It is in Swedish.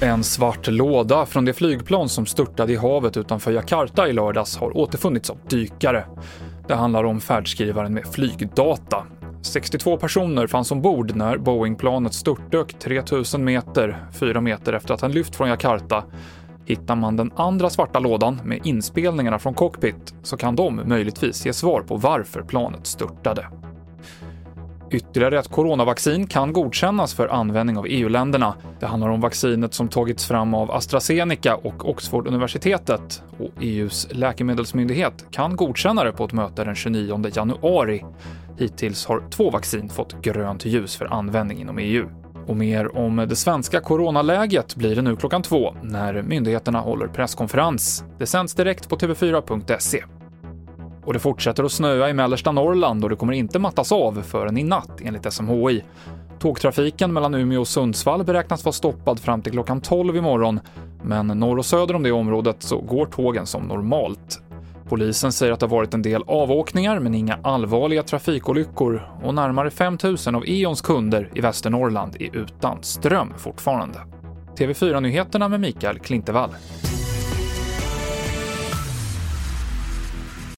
En svart låda från det flygplan som störtade i havet utanför Jakarta i lördags har återfunnits av dykare. Det handlar om färdskrivaren med flygdata. 62 personer fanns ombord när Boeingplanet störtdök 3000 meter, 4 meter efter att han lyft från Jakarta. Hittar man den andra svarta lådan med inspelningarna från cockpit så kan de möjligtvis ge svar på varför planet störtade. Ytterligare ett coronavaccin kan godkännas för användning av EU-länderna. Det handlar om vaccinet som tagits fram av AstraZeneca och Oxford-universitetet och EUs läkemedelsmyndighet kan godkänna det på ett möte den 29 januari. Hittills har två vaccin fått grönt ljus för användning inom EU. Och mer om det svenska coronaläget blir det nu klockan två när myndigheterna håller presskonferens. Det sänds direkt på tv4.se. Och det fortsätter att snöa i mellersta Norrland och det kommer inte mattas av förrän i natt enligt SMHI. Tågtrafiken mellan Umeå och Sundsvall beräknas vara stoppad fram till klockan 12 imorgon, men norr och söder om det området så går tågen som normalt. Polisen säger att det har varit en del avåkningar men inga allvarliga trafikolyckor och närmare 5 000 av Eons kunder i Västernorrland är utan ström fortfarande. TV4-nyheterna med Mikael Klintevall.